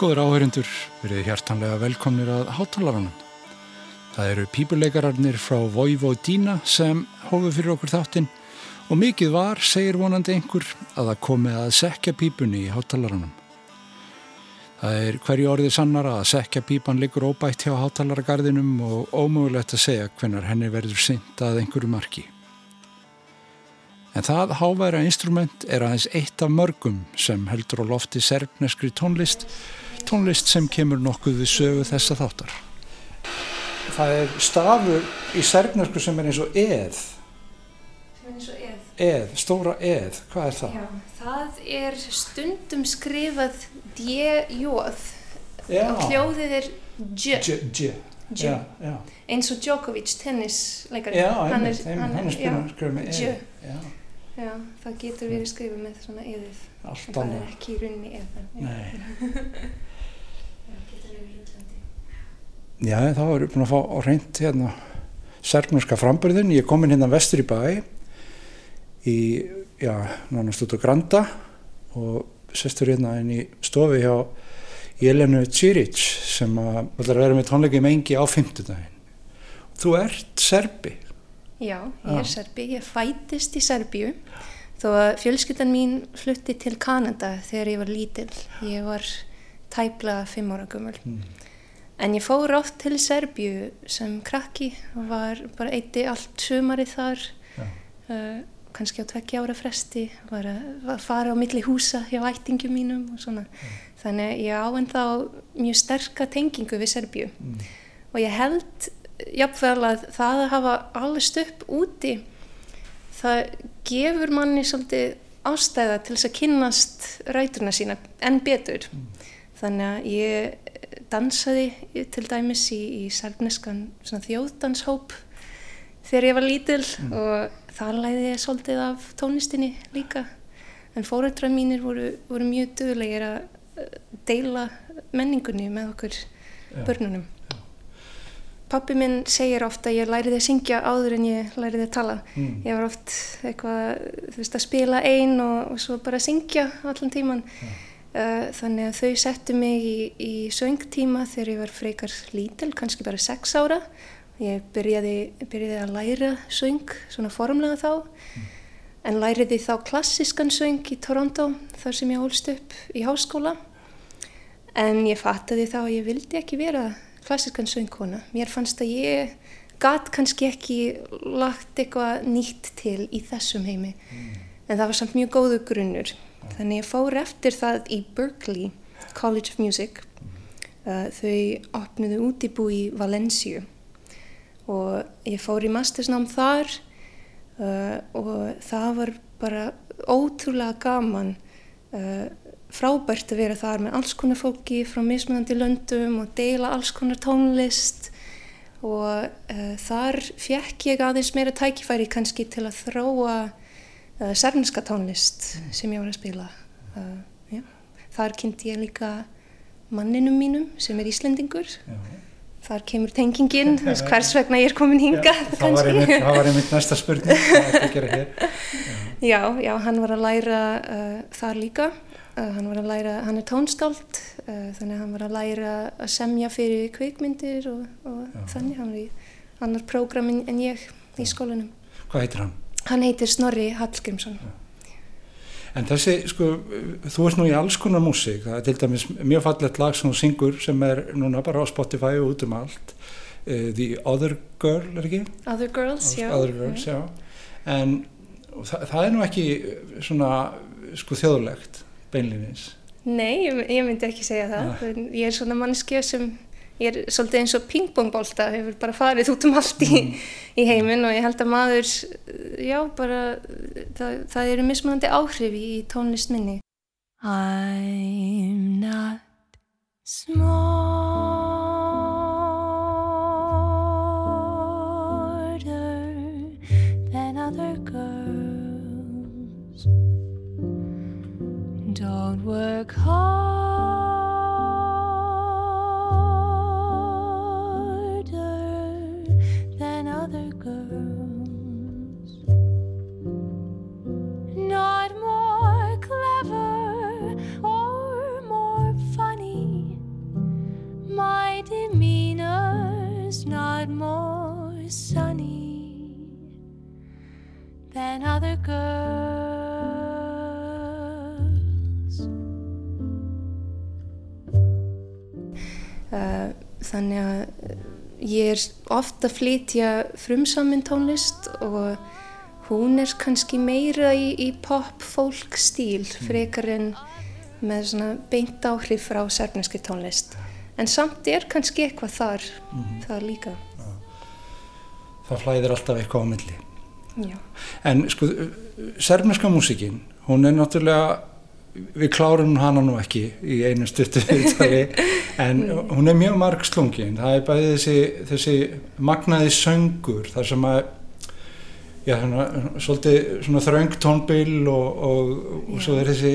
Góður áhörindur, verið hjartanlega velkomnir að hátalarunum. Það eru pípuleikararnir frá Vojvodina sem hófu fyrir okkur þáttinn og mikið var, segir vonandi einhver, að það komi að sekja pípunni í hátalarunum. Það er hverju orðið sannar að sekja pípan liggur óbætt hjá hátalaragarðinum og ómögulegt að segja hvenar henni verður synd að einhverju marki. En það háværa instrument er aðeins eitt af mörgum sem heldur á lofti serfneskri tónlist tónlist sem kemur nokkuð við sögu þessa þáttar. Það er stafur í serfnesku sem er eins og eð. Sem er eins og eð. Eð, stóra eð, hvað er það? Já, það er stundum skrifað og hljóðið er dj. Dj, dj. Dj. Já, já. Eins og Djokovic, tennisleikari. Já, hann er, er skrifa með eð. Já, Já, það getur verið skrifað með svona eðið. allt En það er ekki í rauninni eð. en já. Nei. Já, getur verið rúllandi. Já, þá erum við búin að fá á reynd hérna serfneska framburðin. Ég er komin hérna vestur í bæ í, já, nánast út á Granda og sestur hérna inn í stofi hjá Jelenu Ciric sem að vera með tónleiki mengi á fimmtudaginn. Þú ert serbi. Já, ég er Já. serbi. Ég fætist í Serbíu þó að fjölskyldan mín flutti til Kanada þegar ég var lítill. Ég var tæpla fimm ára gömul. Mm. En ég fór oft til Serbíu sem krakki og var bara eitti allt sumarið þar, Já. uh, kannski á tvekki ára fresti, var að, fara á milli húsa hjá ættingum mínum og svona. Þannig að ég á en þá mjög sterka tengingu við Serbíu Mm. og ég held jafnvel að það að hafa allist upp úti, það gefur manni svolítið ástæða til þess að kynnast ræturna sína enn betur. Þannig að ég dansaði til dæmis í, í svona þjóðdanshóp þegar ég var lítil og þar læði ég svolítið af tónlistinni líka. En fórættra mínir voru, voru mjög dögulegir að eh, deila menningunni með okkur Já. börnunum. Pappi minn segir ofta að ég læriði að syngja áður en ég læriði að tala. Mm. Ég var oft eitthvað, veist, að spila ein og, og svo bara syngja allan tíman. Uh, þannig að þau settu mig í, í söngtíma þegar ég var frekar lítil, kannski bara sex ára. Ég byrjaði, byrjaði að læra söng, svona formlega þá. En læriði þá klassiskan söng í Toronto, þar sem ég ólst upp í háskóla. En ég fattaði þá að ég vildi ekki vera klassiskan söngkona. Mér fannst að ég gat kannski ekki lagt eitthvað nýtt til í þessum heimi. En það var samt mjög góðu grunnur. Þannig ég fór eftir það í Berkeley College of Music. Uh, þau opnuðu útibú í Valenciu og ég fór í mastersnám þar uh, og það var bara ótrúlega gaman uh, frábært að vera þar með alls konar fólki frá mismunandi löndum og deila alls konar tónlist og uh, þar fekk ég aðeins meira tækifæri kannski til að þróa uh, sernska tónlist sem ég var að spila uh, já. þar kynnti ég líka manninum mínum sem er Íslendingur Já. þar kemur tengingin veist, hvers vegna ég er komin hingað það, var einmitt, það var einmitt næsta spurning. Hvað er að gera hér? Já, já, hann var að læra uh, þar líka. Uh, hann var að læra, hann er tónskáld, uh, þannig að hann var að læra að semja fyrir kvikmyndir og, og Já. þannig. Hann var í annar prógram en, en ég í skólanum. Hvað heitir hann? Hann heitir Snorri Hallgrímsson. En þessi, sko, þú ert nú í alls konar músík, það er til dæmis mjög fallegt lag sem þú syngur sem er núna bara á Spotify og út um allt, uh, The Other Girl, er ekki? Other Girls, já. Other Girls, já. En það, það er nú ekki svona, sko, þjóðlegt, beinlinis. Nei, ég, ég myndi ekki segja það. Ah. Ég er svona mannskja sem, ég er svolítið eins og pingpongbólta, hefur bara farið út um allt í, í heiminn og ég held að maður, já, bara, það, það eru mismunandi áhrif í tónlist minni. I'm not smarter than other girls. Don't work harder than other girls. Uh, þannig að ég er ofta að flytja frumsamin tónlist og hún er kannski meira í, í pop-folk stíl frekar en með svona beint áhrif frá sérfneski tónlist. En samt er kannski eitthvað þar það líka. Það flæðir alltaf eitthvað á milli. Já. En sko, serfneska músikinn, hún er náttúrulega, við klárum hana nú ekki í einu stuttu viðtali, en hún er mjög margslungin. Það er bæði þessi, þessi magnaði söngur, þar sem að, já, svona, svolítið svona þröng tónbil og, og, og svo er þessi,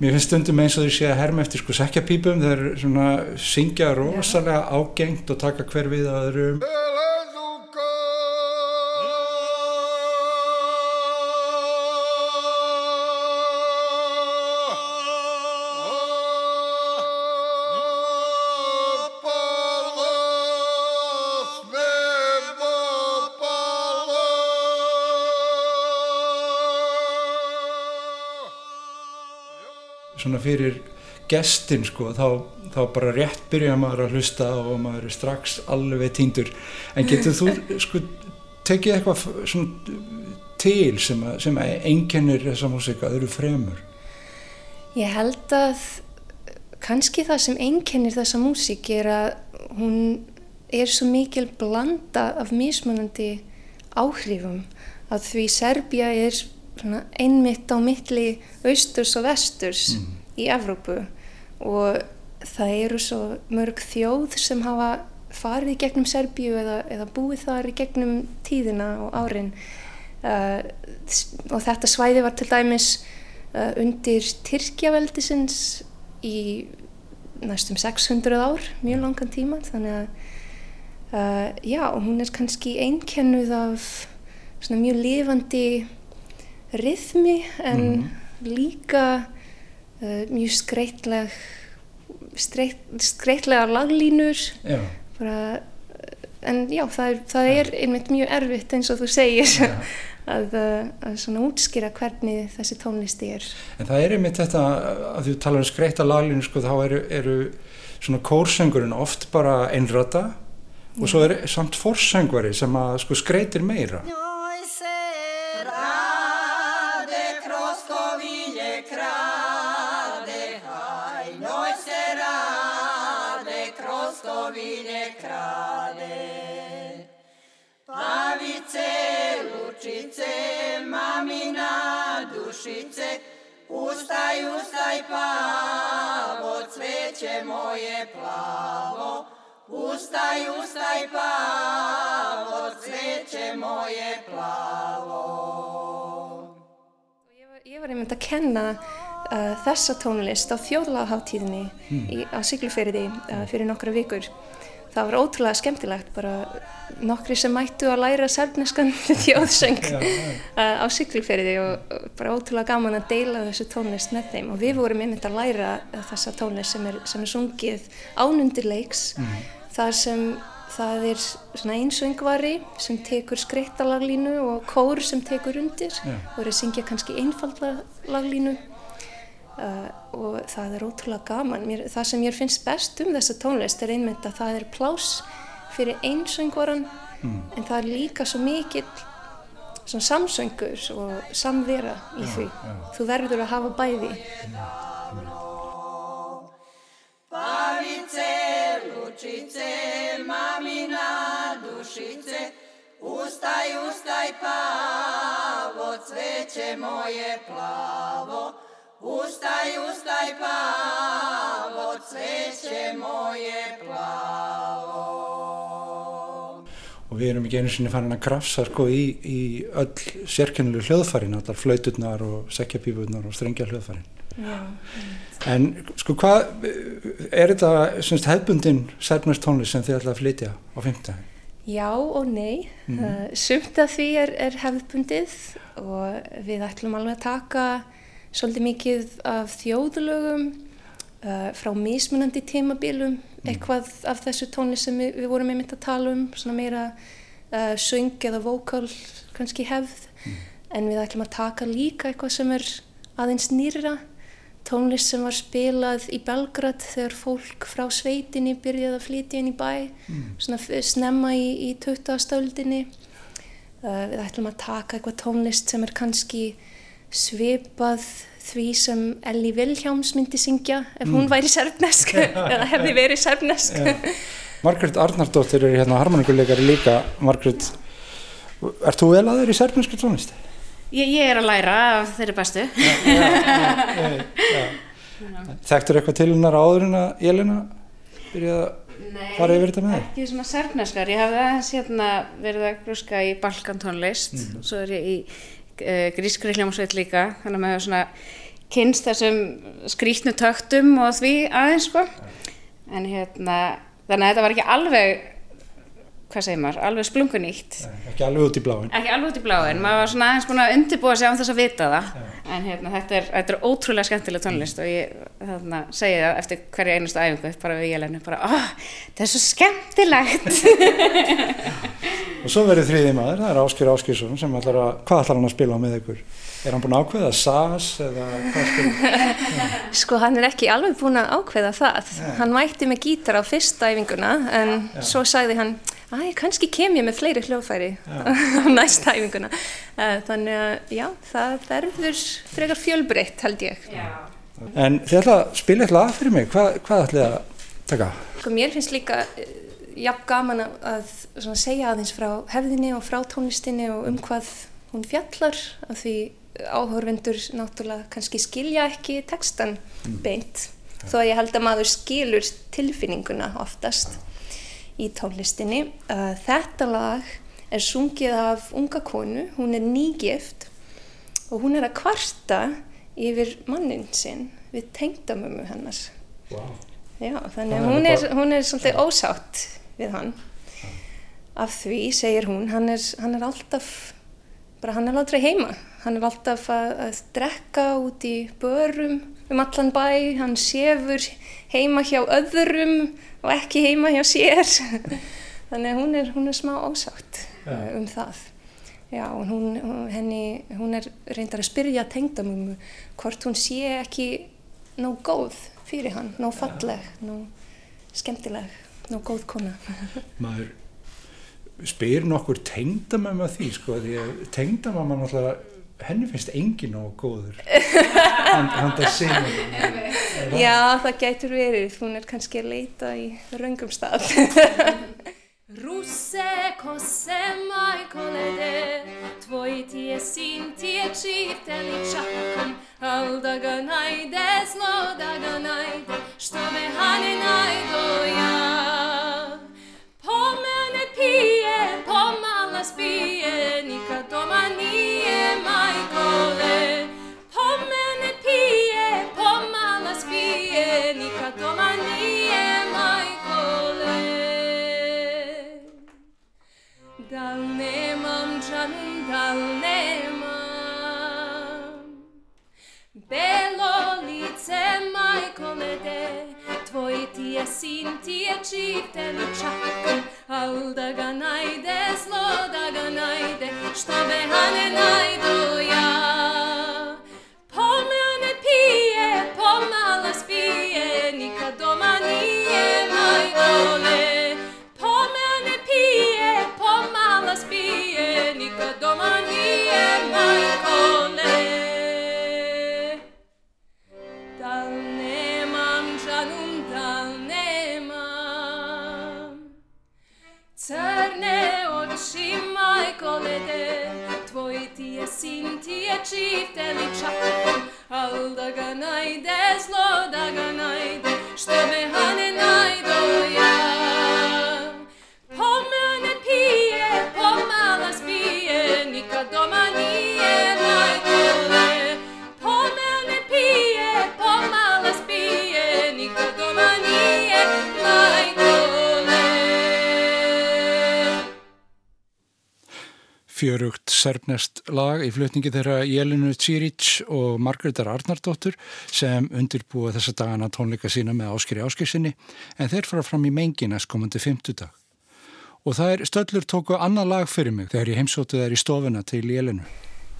mér finnst stundum eins og þau sé að herma eftir sko sekkjapípum, þeir svona syngja rosalega ágengt og taka hver við að svona fyrir gestin sko, þá, þá bara rétt byrja maður að hlusta og maður er strax alveg týndur. En getur þú sko tekið eitthvað svona til sem að, sem að einkennir þessa músika öðru fremur? Ég held að kannski það sem einkennir þessa músík er að hún er svo mikil blanda af mismunandi áhrifum. Að því Serbia er einmitt á milli austurs og vesturs í Evrópu og það eru svo mörg þjóð sem hafa farið í gegnum Serbíu eða, eða búið þar í gegnum tíðina og árin. Uh, og þetta svæði var til dæmis uh, undir Tyrkjaveldisins í næstum 600 ár, mjög langan tíma þannig að uh, já, hún er kannski einkennuð af svona mjög lifandi rithmi en líka uh, mjög skreitleg streit, skreitlega laglínur. Já, bara, en já, það er, það er einmitt mjög erfitt eins og þú segir Já. að, uh, að svona útskýra hvernig þessi tónlisti er. En það er einmitt þetta að þú talar um skreita laglinu sko, þá eru, eru svona kórsöngurinn oft bara einrata og svo er samt forsöngvari sem að sko skreitir meira dušice, ustaj, ustaj pavo, cveće moje plavo. Ustaj, ustaj pavo, cveće moje plavo. Ég var, einmitt að kenna uh, þessa tónlist á þjóðlagaháttíðinni í, á Siglufeyriði uh, fyrir nokkra vikur. Það var ótrúlega skemmtilegt, bara nokkri sem mættu að læra sælneskan þjóðsöng uh, á Siglufeyriði og, bara ótrúlega gaman að deila þessu tónlist með þeim. Og við vorum einmitt að læra þessa tónlist sem er, sem er sungið ánundirleiks, þar sem það er svona einsöngvari sem tekur skreittalaglínu og kór sem tekur undir Já. og er að syngja kannski einfalda laglínu uh, og það er ótrúlega gaman. Mér, það sem ég finnst best um þessa tónlist er einmitt að það er pláss fyrir einsöngvaran en það er líka svo mikill svona samsöngur og samvera í því. Þú verður að hafa bæði. Pavice, lučice, mamina dušice, ustaj, ustaj plavo. Cveće moje plavo. og við erum ekki einu sinni farin að krafsa sko í, í öll sérkennilu hljóðfærin, allar flauturnar og sekjapífurnar og strengja hljóðfærin Já. en sko hvað er þetta semst hefbundin særnast tónlist sem þið ætla að flytja á 15? Já og nei. Mm. Sumt af því er, er hefðbundið og við ætlum alveg að taka svolítið mikið af þjóðlögum uh, frá mismunandi tímabilum, eitthvað af þessu tónlist sem við, við vorum einmitt að tala um, svona meira uh, söng eða vókal kannski hefð. en við ætlum að taka líka eitthvað sem er aðeins nýra tónlist sem var spilað í Belgrad þegar fólk frá sveitinni byrjaði að flytja inn í bæ svona f- snemma í, í 20. stöldinni uh, við ætlum að taka eitthvað tónlist sem er kannski svipað því sem Ellie Vilhjáms myndi syngja ef hún væri serfnesk eða hefði verið serfnesk Margrét Arnardóttir er hérna harmonikuleikari líka. Margrét, ert þú vel að þér í serfninsku tónlist? Ég, ég er að læra af þeirri bestu. Þekktur eitthvað til hennar áður en að Jelena byrjaði að fara yfir þetta með þig? Ekki svona serfneskar. Ég hafði aðeins hérna verið að grúska í balkantónlist og svo er ég í grískri hljómsveit líka. Þannig að maður svona kynst þessum skrítnu töktum og því aðeins sko. En hérna, þannig að þetta var ekki alveg, hvað segir maður, alveg splungunýtt. Ekki alveg út í bláin. Ekki alveg út í bláin, maður var svona aðeins búin að undirbúa sig án þess að vita það en hérna, þetta, er, þetta er ótrúlega skemmtileg tónlist og ég þarna, segi það eftir hverja einustu æfingu bara við Jelenu, bara oh, þetta er svo skemmtilegt Og svo verður þriði maður, það er Áskir Áskirsson sem ætlar að, hvað ætlar hann að spila á með ykkur? Er hann búinn að ákveða SAS eða hvað spila? Sko hann er ekki alveg búinn að ákveða það. Hann mætti með gítar á fyrsta æfinguna en svo sagði hann, æ, kannski kem ég með fleiri hljóðfæri á næsta æfinguna. Þannig að já, það verður frekar fjölbreytt held ég. En þið ætla að spila eitthvað að fyrir mig, hvað, hvað ætla að taka? Sko mér finnst líka eh, jafn gaman að, að svona segja aðeins frá hefðinni og frá tónlistinni og um hvað hún fjallar af því áhörvendur náttúrulega kannski skilja ekki textan beint. Þó að ég held að maður skilur tilfinninguna oftast í tónlistinni. Þetta lag er sungið af unga konu, hún er nýgift og hún er að kvarta yfir mannin sinn við tengdamömmu hennar. Wow. Já, þannig að hún er, hún er svolítið ósátt við hann. Af því, segir hún, hann er, hann er alltaf, bara hann er aldrei heima. Hann er alltaf að, að drekka út í börum um allan bæ, hann sefur heima hjá öðrum og ekki heima hjá sér. Þannig að hún er, hún er smá ósátt Já. uh, um það. Já, og hún, henni, hún er reyndar að spyrja tengdamömmu hvort hún sé ekki nóg góð fyrir hann, nóg falleg, nóg skemmtileg, nóg góð kona. Maður spyr nokkur tengdamömmu að því, sko, því að tengdamömmu náttúrulega, henni finnst engin nóg góður. Hann, það segir. Já, það gætur verið, hún er kannski að leita í röngum stað. Russe kosse maj kolede, tvoj ti je sin, ti je čiteli čakom, al da ga najde, zlo da ga najde, što me hane najdo ja. Po mene pije, pomala spije, nikad doma nije majkole. Po mene pije, pomala spije, nikad doma nije majkole. Dal nemam džanum, dal nemam Belo lice majko lede Tvoj ti je sin, ti je čiv teličak Al da ga najde, zlo da ga najde Što Serfnest lag í flutningi þeirra Jelinu Tsiric og Margreðar Arnardóttur sem undirbúa þessa dagana tónleika sína með Áskeri Áskirsinni en þeir fara fram í mengina skomandi fymtudag. Og það er stöllur tóku annað lag fyrir mig þegar ég heimsóti þær í stofuna til Jelinu.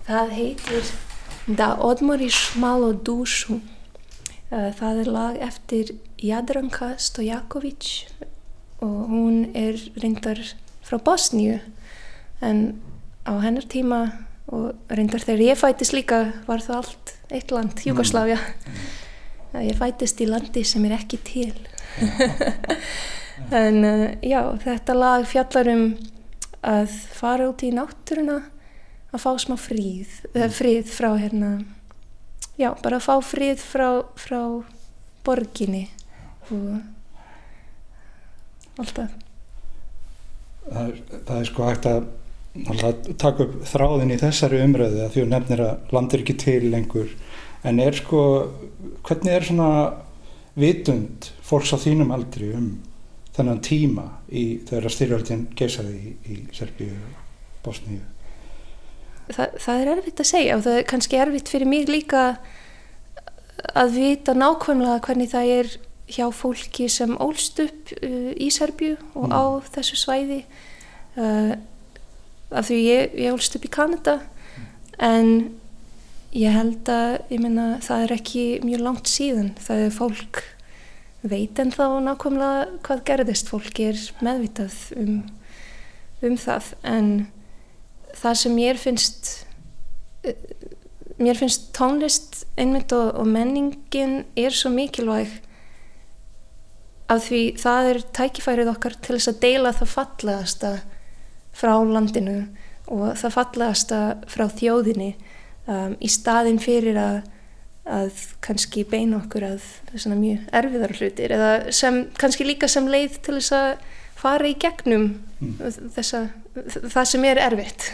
Það heitir Da odmoriš malo dušu. Uh, Það er lag eftir Jadranka Stojakovic og hún er reyndar frá Bosníu en á hennar tíma og reyndar þegar ég fætist líka var það allt eitt land, Jugoslavia. Mm. Ég fætist í landi sem er ekki til. en uh, já, þetta lag fjallar um að fara út í náttúruna að fá smá fríð, mm. frið frá hérna, já, bara að fá frið frá, frá borginni og alltaf. Það er, það er sko hægt að að taka upp þráðin í þessari umröðu að því að nefnir að landir ekki til lengur. En er sko hvernig er svona vitund fólks á þínum aldri um þennan tíma í þegar styrjöldin geysaði í, í Serbíu og Bosníu? Þa, það er erfitt að segja og það er kannski erfitt fyrir mig líka að vita nákvæmlega hvernig það er hjá fólki sem ólst upp uh, í Serbíu og mm. á þessu svæði. Uh, af því ég, ég ólst upp í Kanada. En ég held að ég minna, það er ekki mjög langt síðan það er fólk veit en þá nákvæmlega hvað gerðist. Fólk er meðvitað um, um það. En það sem mér finnst mér finnst tónlist einmitt og, og menningin er svo mikilvæg af því það er tækifærið okkar til þess að deila það fallegasta frá landinu og það fallegasta frá þjóðinni um, í staðin fyrir að, að kannski beina okkur að svona mjög erfiðar hlutir eða sem, kannski líka sem leið til þess að fara í gegnum mm. þessa, það sem er erfitt.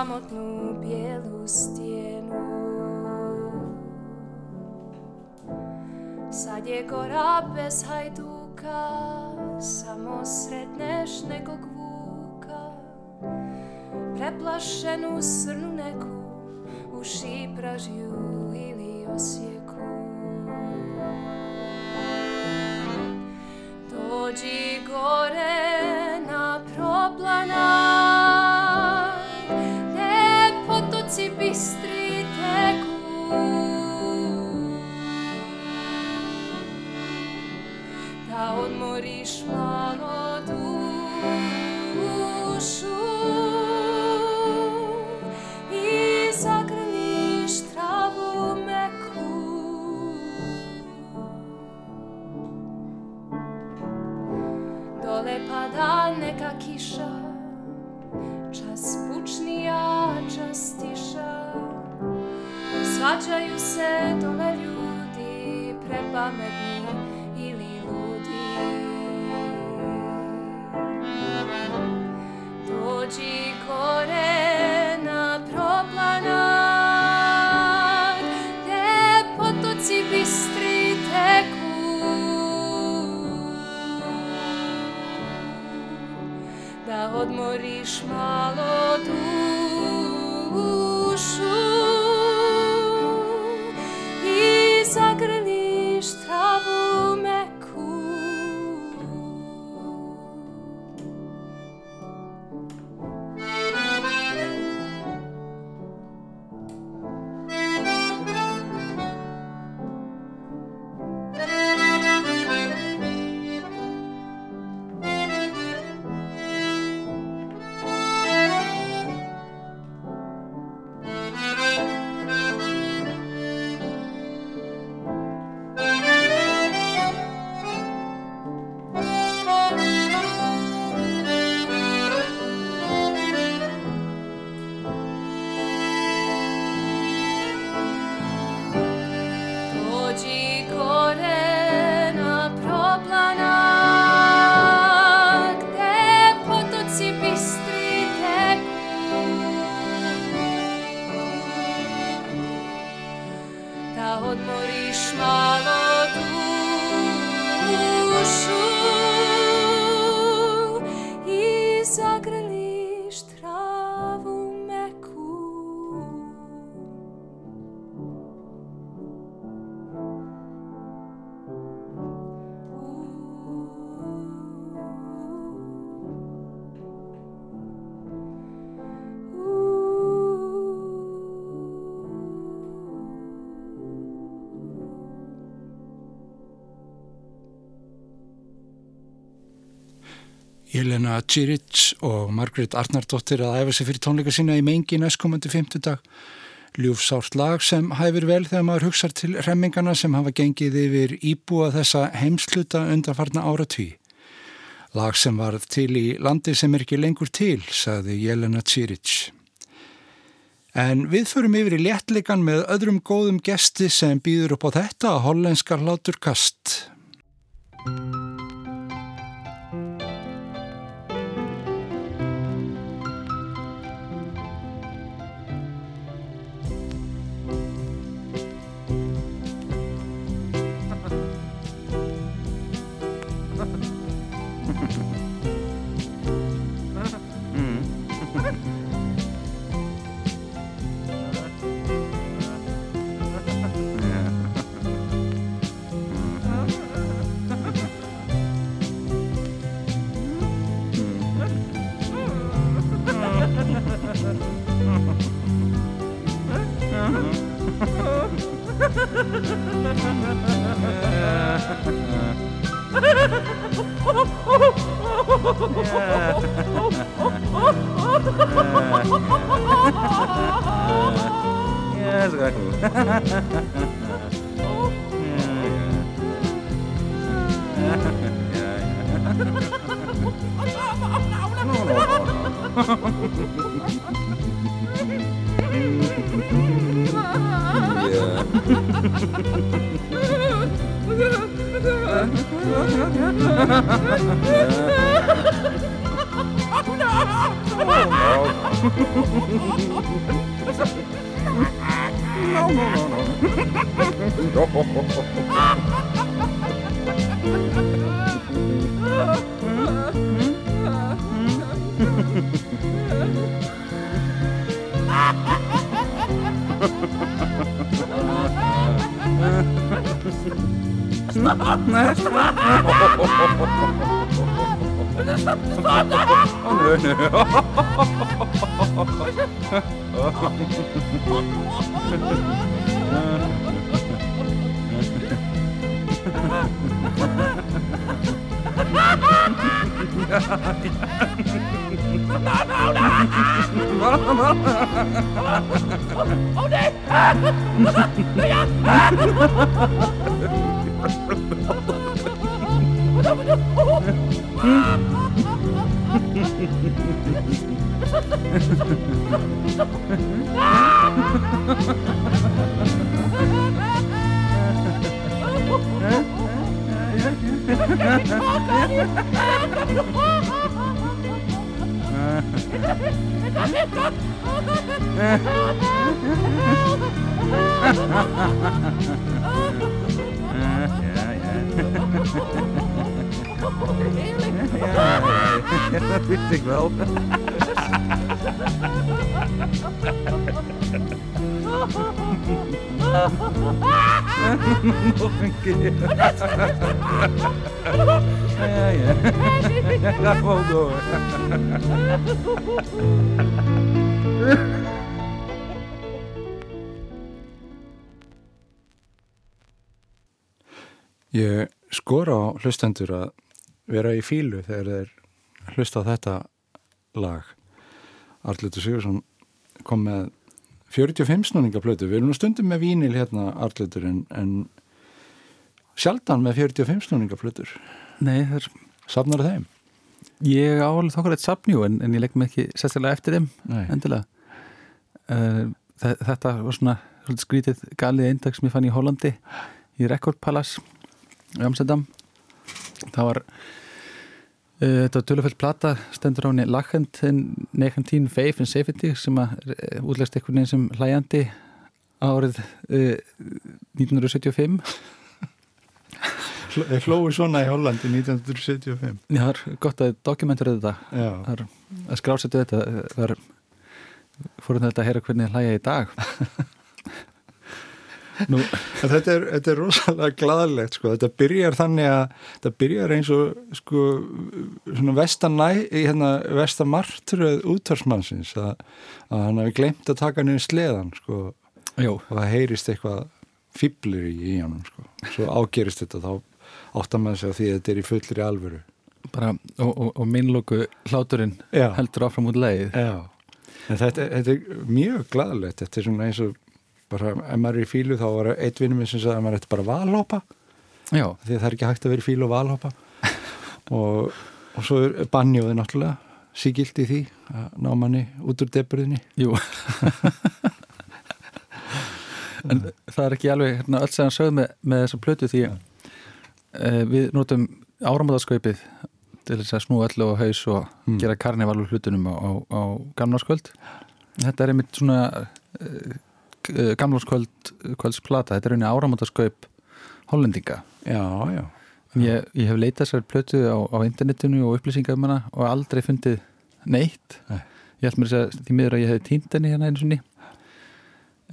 samotnú bielu stienu. Sadie gora bez hajdúka, samosredneš nego kvúka, preplašenú srnu neku uši pražijú. Jelena Čiric og Margret Arnardóttir að æfa sig fyrir tónleika sína í mengi næstkomandi fymtudag. Ljúfsárt lag sem hæfir vel þegar maður hugsar til remmingana sem hafa gengið yfir íbúa þessa heimsluta undanfarna áratví. Lag sem varð til í landi sem er ekki lengur til, sagði Jelena Čiric. En við förum yfir í léttleikan með öðrum góðum gesti sem býður upp á þetta að hollenskar látur Ha ha ha ha ha! Ja, dat wist ik wel. Keer. Ja, ja. Ga gewoon door. Ég skora á hlustendur að vera í fílu þegar þeir hlusta á þetta lag. Arlutur Sigursson kom með 45 snúningaplötu. Við erum nú stundum með vínil hérna Arlutur en, en sjaldan með 45 snúningaplötur. Nei, það er, Safnar þeim? ég áhaldið þokkar eitt sapnjú en, en ég legg mig ekki sérstaklega eftir þeim Nei. endilega uh, þe- Þetta var svona skrítið galið eindag sem ég fann í Hollandi í Record Palace í Amsterdam það var þetta var tölufell plata stendur á henni Lachend 19 Faith and Safety sem að uh, útlæst einhvern veginn sem hlæjandi árið uh, 1975 Þeir hlóðu svona í Hollandi 1975. Já, það er gott að dokumentur þetta er að skrásetja þetta það er fórum þetta að heyra hvernig hlæja í dag Þetta er, þetta er rosalega gladalegt sko. þetta byrjar þannig að þetta byrjar eins og sko, vestanæ, hérna, vestamartröð útvarsmannsins að, að hann hafi glemt að taka niður sleðan sko, og það heyrist eitthvað fýblir í, í honum sko. svo ágerist þetta þá áttar maður sig á því að þetta er í fullri alvöru bara, og, og, og minnlóku hláturinn Já. heldur áfram út leið Já, en þetta, þetta er mjög glæðilegt, þetta er svona eins og bara, ef maður er í fílu þá var eitt vinnum minn sem sagði að maður ætti bara að valhoppa. Já, því að það er ekki hægt að vera í fílu og valhoppa. Og, og svo er bannjóði náttúrulega sígilt í því að ná manni út úr deburðinni jú. En það er ekki alveg hérna, öll sem hann sögð með, með þessa plötu því að uh, við notum áramadaskaupið til þess að snúa öllu á haus og Mm. gera karnival úr hlutunum á, á, á gamlarskvöld Þetta er einmitt svona uh, gamlarskvöld kvöldsplata, þetta er einnig áramadaskaup hollendinga Já, já, Ég, ég hef leitað sér plötu á, á internetinu og upplýsingað um hana og aldrei fundið neitt. Nei. Ég held mér að því miður að ég hef týnt henni hérna einu sinni.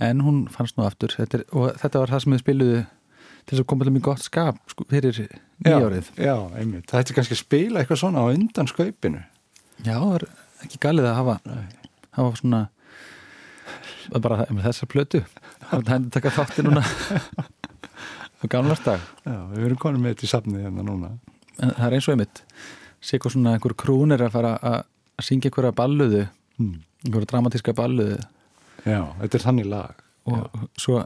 En hún fannst nú aftur. Þetta er, og þetta var það sem við spiluðu til þess að koma til mjög gott skap sko, fyrir nýjárið. Já. Það ætti kannski að spila eitthvað svona á undan skaupinu. Já, það er ekki galið að hafa, hafa svona bara um, þessa plötu. Það henni taka þátti núna á gamlarstag. Já, við erum konum með þetta í safnið hérna núna. en það er eins og einmitt Sigur svona einhver krúnir að fara að syngja einhverja balluðu Hmm. einhverja dramatíska balluðu Já, þetta er þannig lag. og svo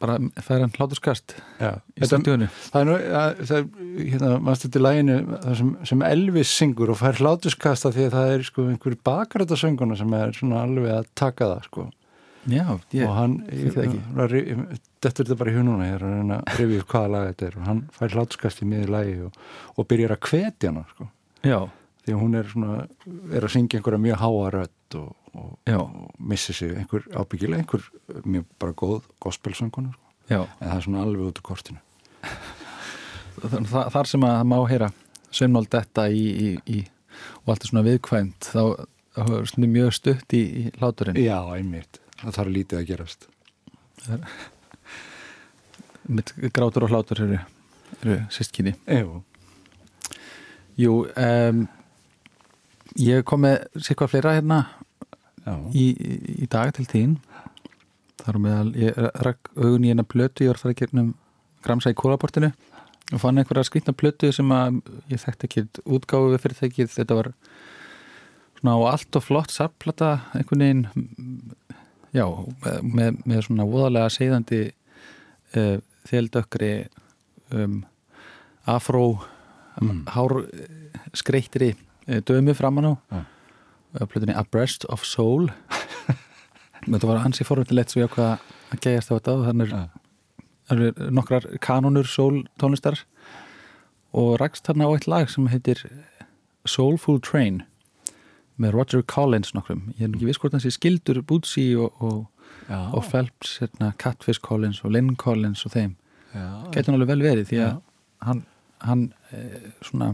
bara fær hann hláturskast Já, í stundjónu Það er nú, að, það er, hérna, maður stætti læginu sem, sem Elvis syngur og fær hlátuskasta því að það er sko einhver bakrætasönguna sem er svona alveg að taka það sko Já, ég, og hann, þekki það ekki. þetta er þetta bara í hununa ég er að reyna að upp hvaða lag þetta er. Og hann fær hlátuskast í miður lægi og, og byrjar að hvetja hana sko. Því að hún er svona, er að syngja einhverja mjög háa rödd og, og, og missi sig einhver ábyggilega einhver mjög bara góð gospelsönguna sko. en það er svona alveg út úr kortinu. Þa- þa- þar sem að má heyra sömnál detta í, í, í og allt er svona viðkvæmt þá, þá er mjög stutt í, í hláturinn. Já, einmitt, það þarf lítið að gerast. Grátur og hlátur eru, eru sýstkinni Jú, Jú, um, ég kom með sikvað fleira hérna í, í dag til þín. Þar meðal ég rakk augun í eina plötu ég var að fara í gegnum gramsa í kólaportinu og fann einhverja skrýtna plötu sem að ég þekkti ekki útgáfu við fyrirtækið, þetta var svona á allt og flott sapplata einhvern veginn já, með, með svona voðalega segðandi uh, þeldökkri um, afró Mm. hár skreittri uh, dömu framan á Ja. plötunni Abreast of Soul þetta var ansi forvöldilegt svo ég ákvað að gegjast á þetta og þannig Ja. er nokkrar kanonur soul tónlistar og rakst þarna á eitt lag sem heitir Soulful Train með Roger Collins nokkrum ég er ekki viss hvort hans ég skildur Bootsy og, og, og Phelps hérna, Catfish Collins og Lynn Collins og þeim gæti hann alveg vel verið því að Já. hann, hann eh, svona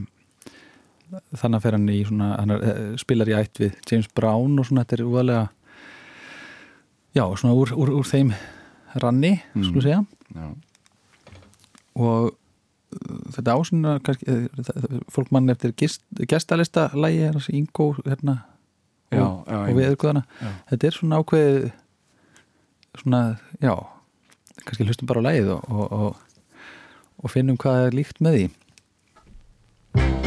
þannig að fer hann í svona hann er, eh, spilar í ætt við James Brown og svona þetta er úðalega já, svona úr, úr, úr þeim ranni, mm. Mm. skulum segja já, og þetta kannski, eh, fólk mann eftir gest, gestalista lægi þessi Ingo hérna já, og, já, og við eðguðana Já. þetta er svona ákveðið svona, já kannski hlustum bara á lægið og, og, og, og finnum hvað er líkt með því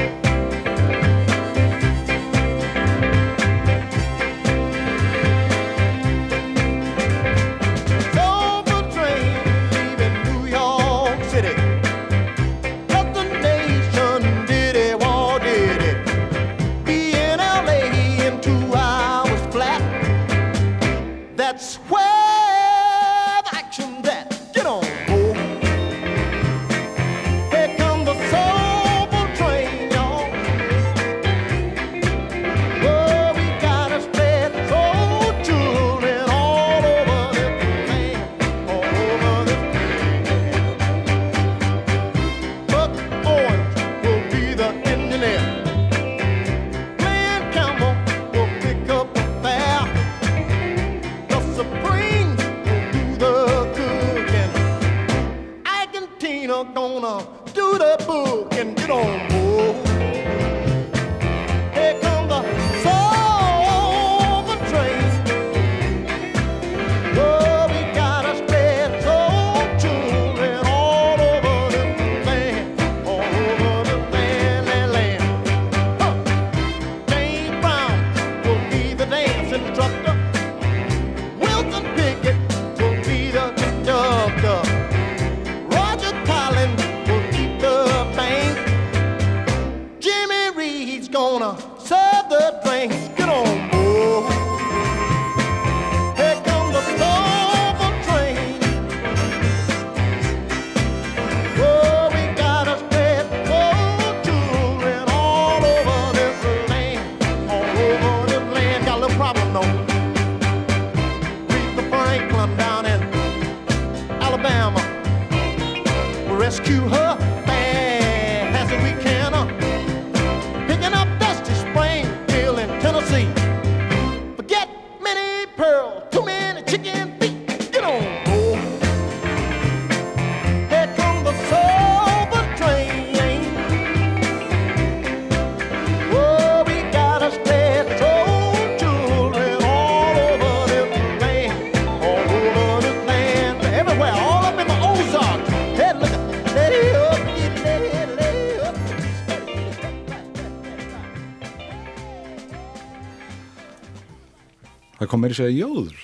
Kom meiri segja jóður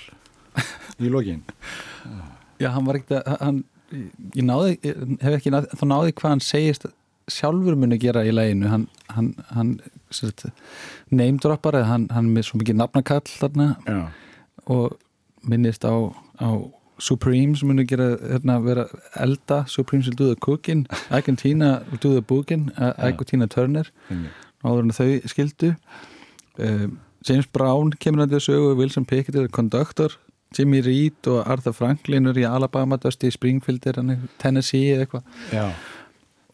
í lokin. Já, hann var ekkert að hann, ég náði, hef ekki náði, þá náði hvað hann segist sjálfur muni gera í læginu hann, hann, hann neymdroppar hann, hann með svo mikið nafnakall þarna Já. og minnist á, á Supreme sem muni gera hérna, vera elda Supreme will do the cooking Ike and Tina will do the booking Ike og Tina Turner áður en þau skildu um, James Brown kemur að þessu sögu Wilson Pickett er konduktor Jimmy Reed og Arthur Franklin er í Alabama, Dusty Springfield er hann í Tennessee eða eitthvað.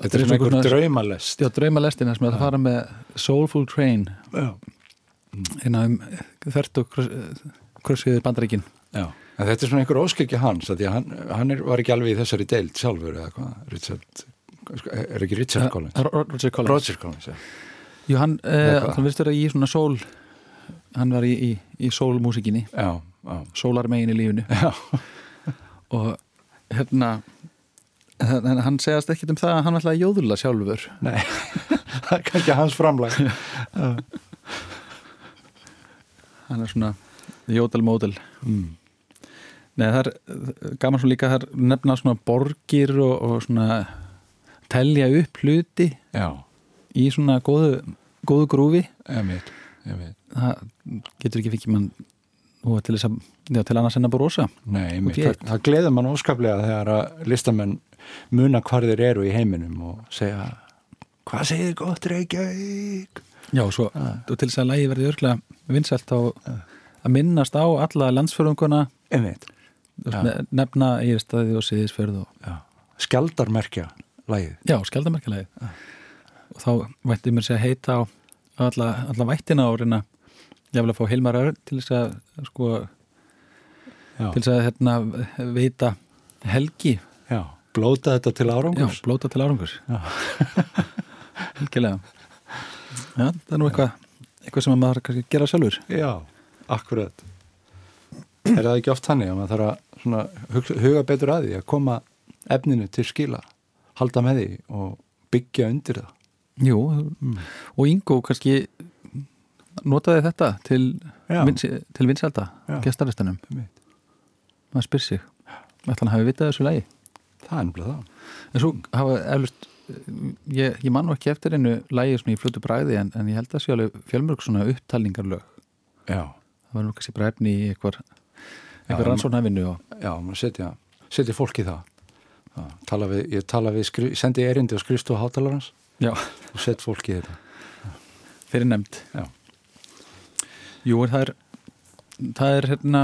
Þetta er svona einhver draumalest. Já, draumalestina sem er að fara með Soulful Train innan um þvert og krossiðið bandaríkin Já. En þetta er svona einhver óskekja hans, því að hann, hann er, var ekki alveg í þessari deild sjálfur eða hvað, Richard, er ekki Richard Collins? Ro- Ro- Roger Collins Roger Collins, já. Jú, hann, hvað? hann virðist vera í svona sól hann var í, í, í sólmúsikinni sólarmegin í lífinu Já. og hérna hann segast ekkit um það að hann ætlaði að jóðula sjálfur Nei, það er kannski hans framlag. hann er svona jódalmódel Mm. Nei, það er gaman svo líka það er nefna svona borgir og, og svona telja upp hluti Já, í svona góðu, góðu grúfi veit. Það getur ekki fikk mann nú til að, já, til annars en að brosa. Nei, í það, það gleður mann óskaplega þegar að listamenn muna hvar þeir eru í heiminum og segja, hvað segir gott Reykjavík? Já, og svo, og til þess að lægi verði örglega vinsælt á að minnast á alla landsfjörðunguna nefna og Siðisfjörð og já. Skjaldarmerkja lagið. já, skjaldamerkjalagi og þá vætti mér sér að heita á alla, alla vættina og reyna vil að fá Hilmar Örn til þess að sko, Já, til þess að hérna, veita helgi já. Blóta þetta til já, árangurs. blóta til árangur helgilega já, það er nú eitthvað eitthvað sem að maður kannski gera sjálfur Já, akkurat. Er það ekki oft þannig að maður þarf að svona, huga betur að því að koma efninu til skila, halda með því og byggja undir það. Jú, og Ingo kannski notaði þetta til, vins, til vinselda Einmitt. maður spyr sig ætla hann hafi vitað þessu lægi Það er nefnilega það. en svo hafa eflust ég, ég man nú ekki eftir einu lægi sem ég flutu bræði en, en ég held að sé alveg fjölmörg svona upptalningarlög. Já, það var nú kannski bara efni í einhver, einhver rannsóknarvinnu og já, maður setja, setja fólk í það. Já, tala við, ég tala við, skri, sendi erindi og skrifstu á hátalarans já, og sett fólk í þetta. fyrir nefnd Já. Jú, það er það er hérna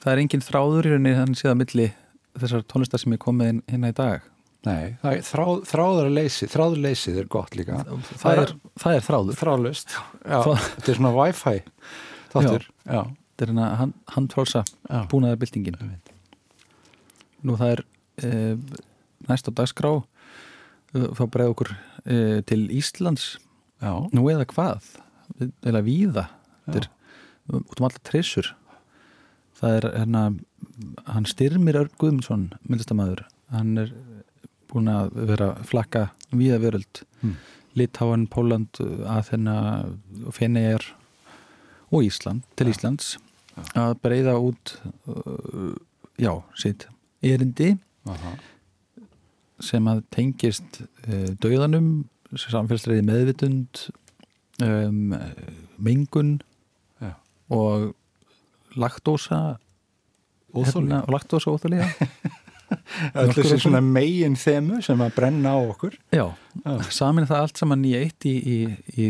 það er engin þráður í rauninni þannig séð að milli þessar tónlistar sem ég kom með inn- hérna í dag Nei, það er þrá, þráðarleysi, þráðarleysið er gott líka. það er, það er þráður þráðlust. Þetta er svona wifi þáttur. Já, þetta er hérna hand, handfrálsa já. búnaðar byltingin nú það er e, næst á dagskrá þá bregð okkur e, til Íslands. Já, nú eða hvað? Eða víða. Þetta er út um alla trissur. Það er hérna hann styrmir Örn Guðmundsson myndlistamæður hann er búin að vera flakka víða veröld. Mm. Litáan, Póland, Aþena Feneyjar og Ísland, til Íslands. Að breyða út uh, já, sitt erindi. Aha, sem að tengist uh, dauðanum samfélsreiði meðvitund um, mengun Já. og laktósa Óþoli. hérna, og laktósa Öll þessi Nokkur svona megin þemu sem að brenna á okkur. Já, samin það allt saman í eitt í, í, í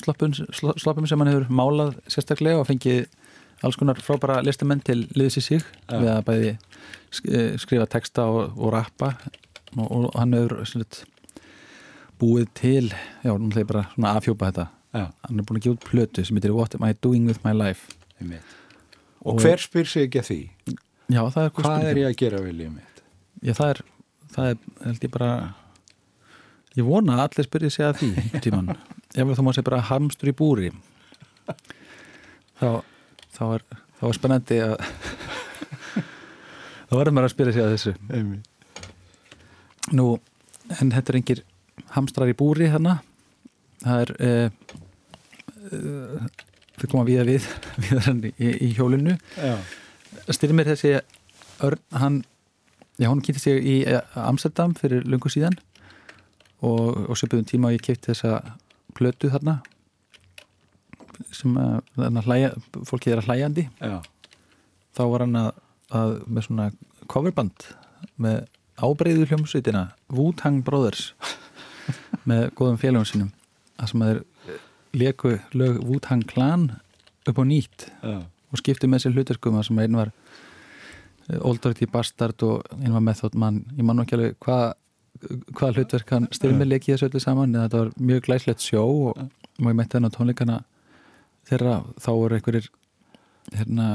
sloppum sem hann hefur málað sérstaklega og fengið alls konar frábæra listamenn til liðs í sig Já. við að bæði eh, skrifa texta og, og rappa og, og hann hefur svona, búið til já, nú ætla ég bara svona afhjópa þetta Já. hann er búin að gefa út plötu sem heitir What am I doing with my life Og, hver spyr sig ekki að því? Já, það er Hvað er ég að gera við lífið mitt? Já, það er, það er, held ég bara ég vona að allir spyrja sig að því tímann, ef þú má segja bara hamstur í búri þá, þá er þá er spennandi að þá verður maður að spyrja sig að þessu Einmitt. Nú, en þetta er engir hamstrar í búri þarna það er eh, eh, þau koma við að við við í, í hjólinu Já. styrmir þessi örn, hann já, hún kynntist ég í eh, Amsterdam fyrir lungu síðan og, og söpum tíma og ég kefti þessa plötu þarna sem að, að hlæja, fólkið er að hlæjandi Já. þá var hann að, að með svona coverband með ábreyðu hljómsveitina Wu-Tang Brothers með góðum félagum sínum. Að sem að þeir leku lög Wu-Tang Clan upp á nýtt Já. og skipti með sér hlutarkum að sem einn var eh, Old Dirty Bastard og einn var Method Man. Ég man nú ekki alveg hvað hvað hlutverk hann styrmir leikið þessu öllu saman en þetta var mjög glæslegt sjó og, ég mætti hann á tónleikana þeirra. Þá voru einhverjir hérna,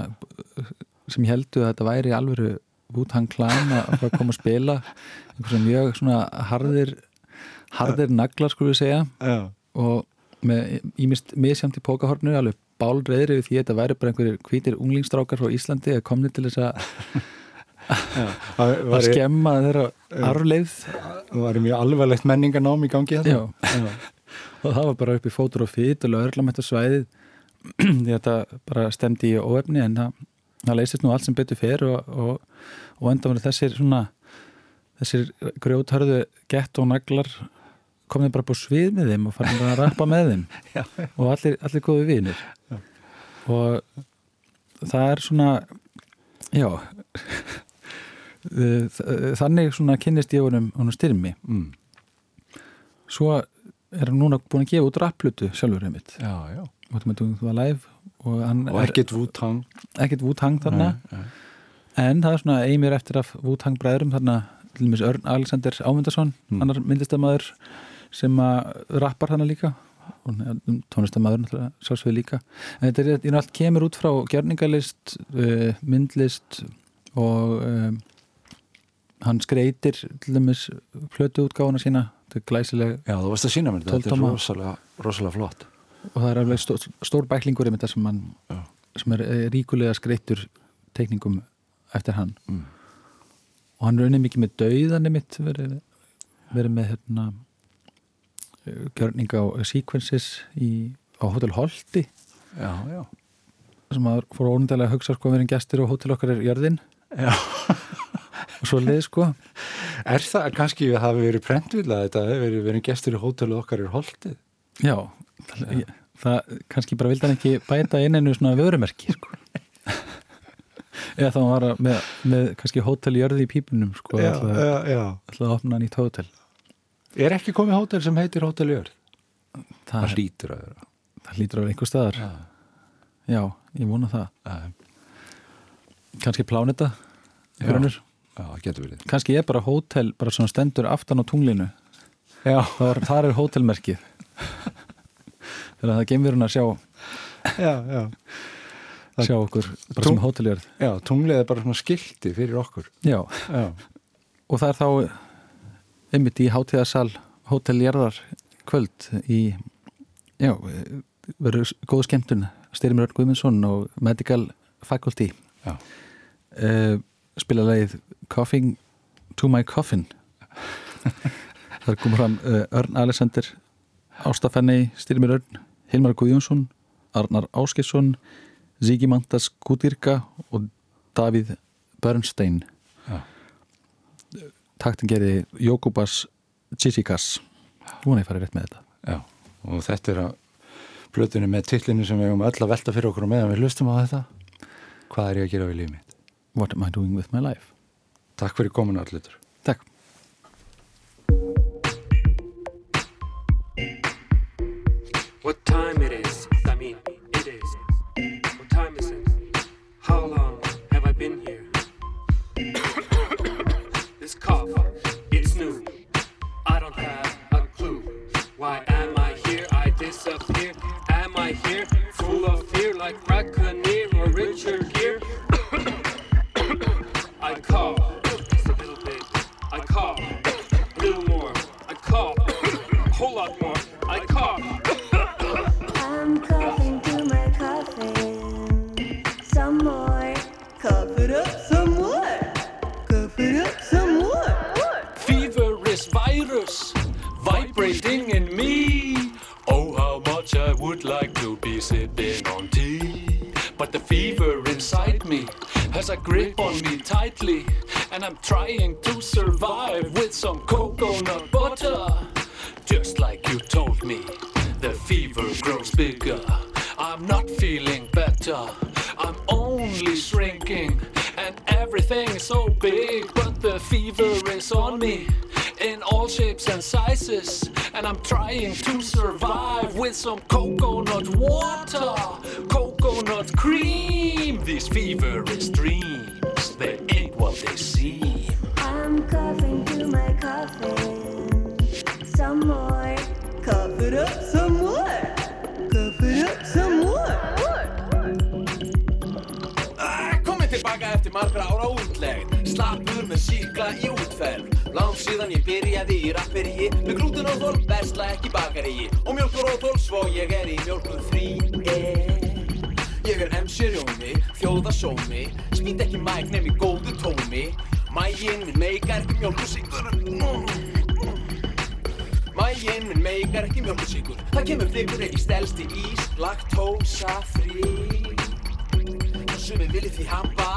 sem heldu að þetta væri alvöru Wu-Tang Clan að koma að spila. Mjög svona harðir harðir naglar skulum við segja. Já. og með ímist misjamt í pókahornu alveg bálreðri við því að þetta væri bara einhverjir hvítir unglingstrákar frá Íslandi að komni til þess að Það að skemma þeirra arfleið það var mjög alvarlegt menninganám í gangi þetta. og það var bara upp í fótur og fýt og lögurlamætt á svæðið. Því að þetta bara stemdi í óefni en það, það leysist nú allt sem betur fer og, og, og enda var þessir svona þessir grjóthörðu gett og naglar komið bara på svið með þeim og fann að rappa með þeim Já. og allir, allir góði vinir og það er svona já þannig svona kynnist ég honum, honum styrmi Mm. svo er hann núna búin að gefa út rapplutu sjálfur Já, já. og þú var live og Og ekkert Wu-Tang. er ekkert Wu-Tang þarna Nei, nei. en það er svona einmir eftir af Wu-Tang bræðurum þarna til dæmis Örn Alexander Ámundarsson Mm. annar myndlistamæður sem að rappar þarna líka og tónlistamæður sjálfsvið líka en þetta er, er allt kemur út frá gjörningalist uh, myndlist og um, hann skreitir til dæmis plötu útgáfuna sína þetta er glæsileg Já, þú varst að sína mér þetta. Þetta er rosalega, rosalega flott. Og það er alveg stór, stór bæklingur einmitt þar sem, hann, sem er eh, ríkulega skreittur teikningum eftir hann Mm. og hann unnið mikið með dauðan einmitt verið, verið með hérna eh, gjörning á sequences í, á Hotel Holti Já, já. sem að fór ónundalega að hugsa sko að verið gestur og hótel okkar er jörðin Já. og svo leið sko Er það kannski að það hafi verið prentvilla þetta hefur verið, verið gestur í hótelu okkar í Holtið? já, það, það kannski bara vildi hann ekki bæta inn einu svona vörumerki sko eða þá var hann með, með kannski hótel jörði í pípunum sko Já, ætlaði já, já. ætlaði að opna nýtt hótel Er ekki komið hótel sem heitir Hótel Jörð? það, Það hlýtur að vera. það lítur á einhver staðar Já. já, ég vona það Já, kannski pláneta Já. grunur. kannski er bara hótel bara svona stendur aftan á tunglinu Já, þar, þar er hótelmerkið þannig að það gemur hún að sjá já, já. Það- sjá okkur bara Tung- sem hóteljörð Já, tunglið er bara svona skilti fyrir okkur. já, Já, og það er þá einmitt í hátíðasal hóteljarðar kvöld í já, verður góð skemmtun. Styrmir Örn Guðmundsson og Medical Faculty. Já. uh, spila leið Coughing to my coffin. Þar komur fram uh, Örn Alexander Ásta Fenney, Styrmir Örn Hilmar Guðjónsson, Arnar Áskilsson Zíkimantas Kutirka og Davíð Bernstein ja. taktin gerði Jókubas Tsitsikas hún er farið rétt með þetta Já, og þetta er að blötunni með tillinu sem við höfum öll að velta fyrir okkur og meðan við lustum á þetta hvað er ég að gera við lífið mitt? What am I doing with my life? Takk fyrir komin allir What time it is? I mean, it is. What time is it? How long have I been here? this cough, it's new. I don't have a clue why. I Ég spýt ekki mæk nefn í góðu tómi Mægin minn meikar ekki mjölkursíkur Mægin minn meikar ekki mjölkursíkur Það kemur flikur ef ég stelst í ís Laktósa frí Og sumi vilji því hampa.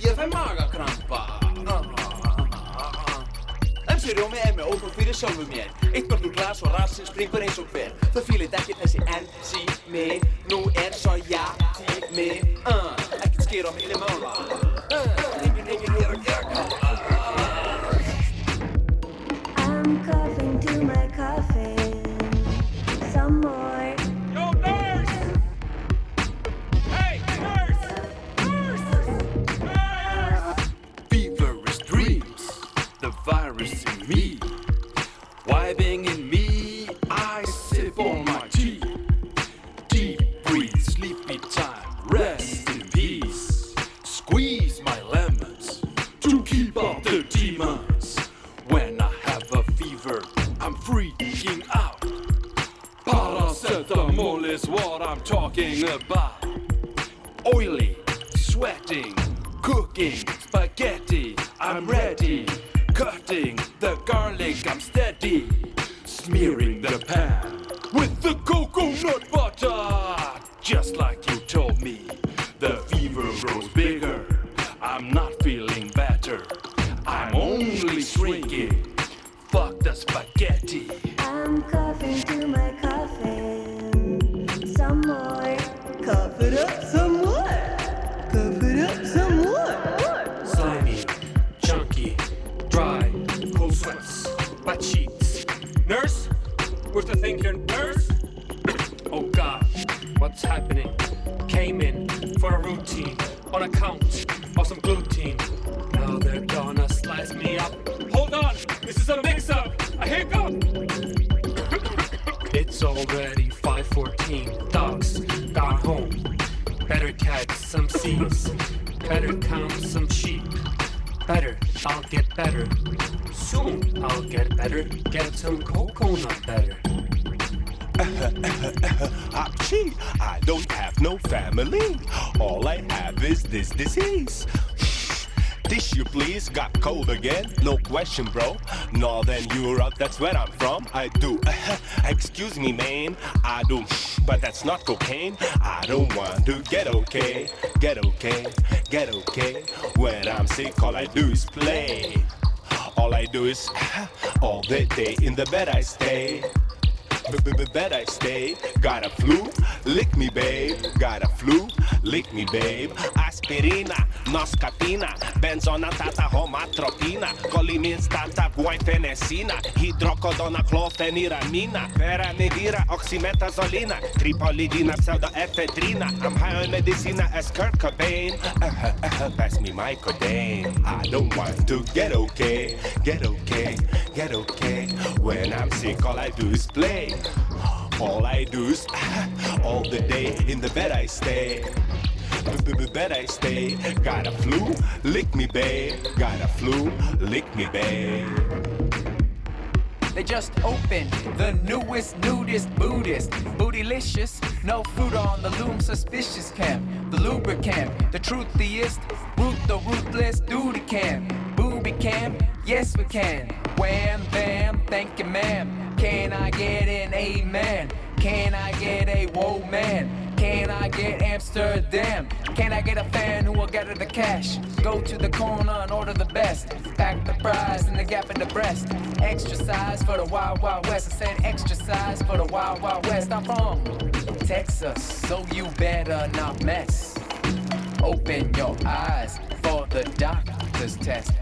Ég fæ magakrampa. Þessi rjómi er með ótrúð fyrir sjálfu mér. Eitt börn úr glas og rassin springur eins og hver. Það fýlit ekki þessi enn sími Nú er svo já tími uh. tiro, mi levo. Bro. Northern Europe, that's where I'm from. I do. Excuse me, man. I do. But that's not cocaine. I don't want to get okay. Get okay. Get okay. When I'm sick, all I do is play. All I do is all the day in the bed I stay. B -b -b bed I stay. Got a flu, lick me, babe. Got a flu, lick me babe. Aspirina, noscapina, benzonatata, homatropina, coliminstata, guaifenesina, hidrocodona, clofeniramina, peramivira, oxymetazolina, tripolidina, pseudoephedrina. I'm high on medicina as Kurt Cobain. Uh, uh, uh, pass me my codeine. I don't want to get okay, get okay, get okay. When I'm sick, all I do is play. All I do is all the day in the bed I stay. Bed I stay. Got a flu, lick me, babe. Got a flu, lick me, babe. They just opened the newest, nudist Buddhist. Bootylicious, no fruit on the loom, suspicious camp. The lubricant, the truthiest, root the ruthless duty camp. Booby camp, yes we can. Wham, bam, thank you, ma'am. Can I get an amen? Can I get a whoa, man? Can I get Amsterdam? Can I get a fan who will gather the cash? Go to the corner and order the best. Pack the prize in the gap in the breast. Extra size for the Wild Wild West. I said extra size for the Wild Wild West. I'm from Texas, so you better not mess. Open your eyes for the doctor's test.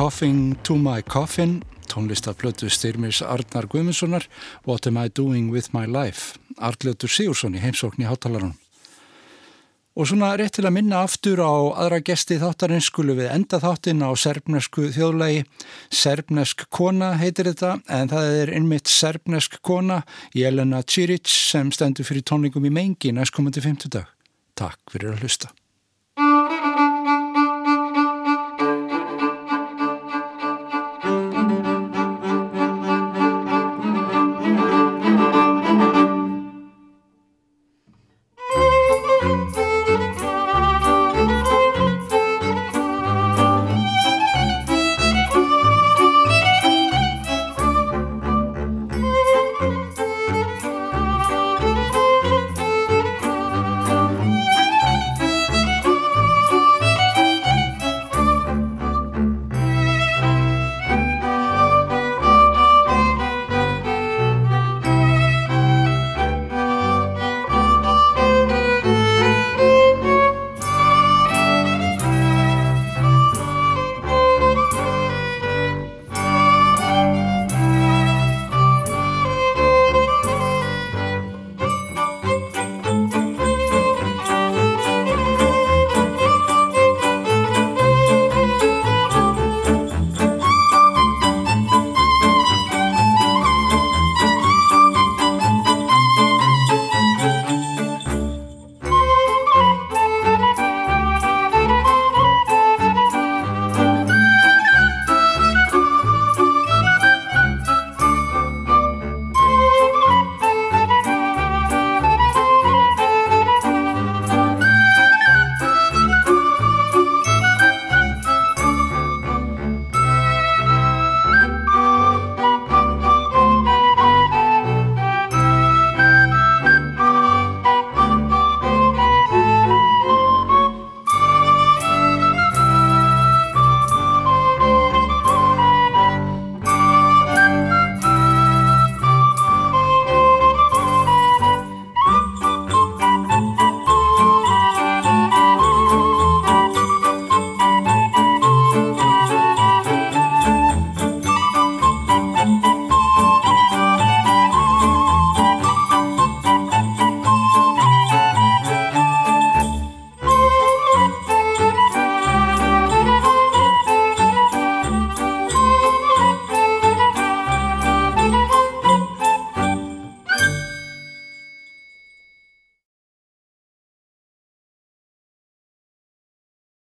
Coughing to my coffin, tónlistarplötu styrmis Arnar Guðmundssonar, What am I doing with my life, Arljótur Sigursson í heimsókn í hátalarunum. Og svona rétt til að minna aftur á aðra gesti þáttarins skulum við enda þáttin á serbnesku þjóðlegi. Serbnesk kona heitir þetta en það er einmitt serbnesk kona Jelena Čirić sem stendur fyrir tónlingum í mengi næstkomandi 50 dag. Takk fyrir að hlusta.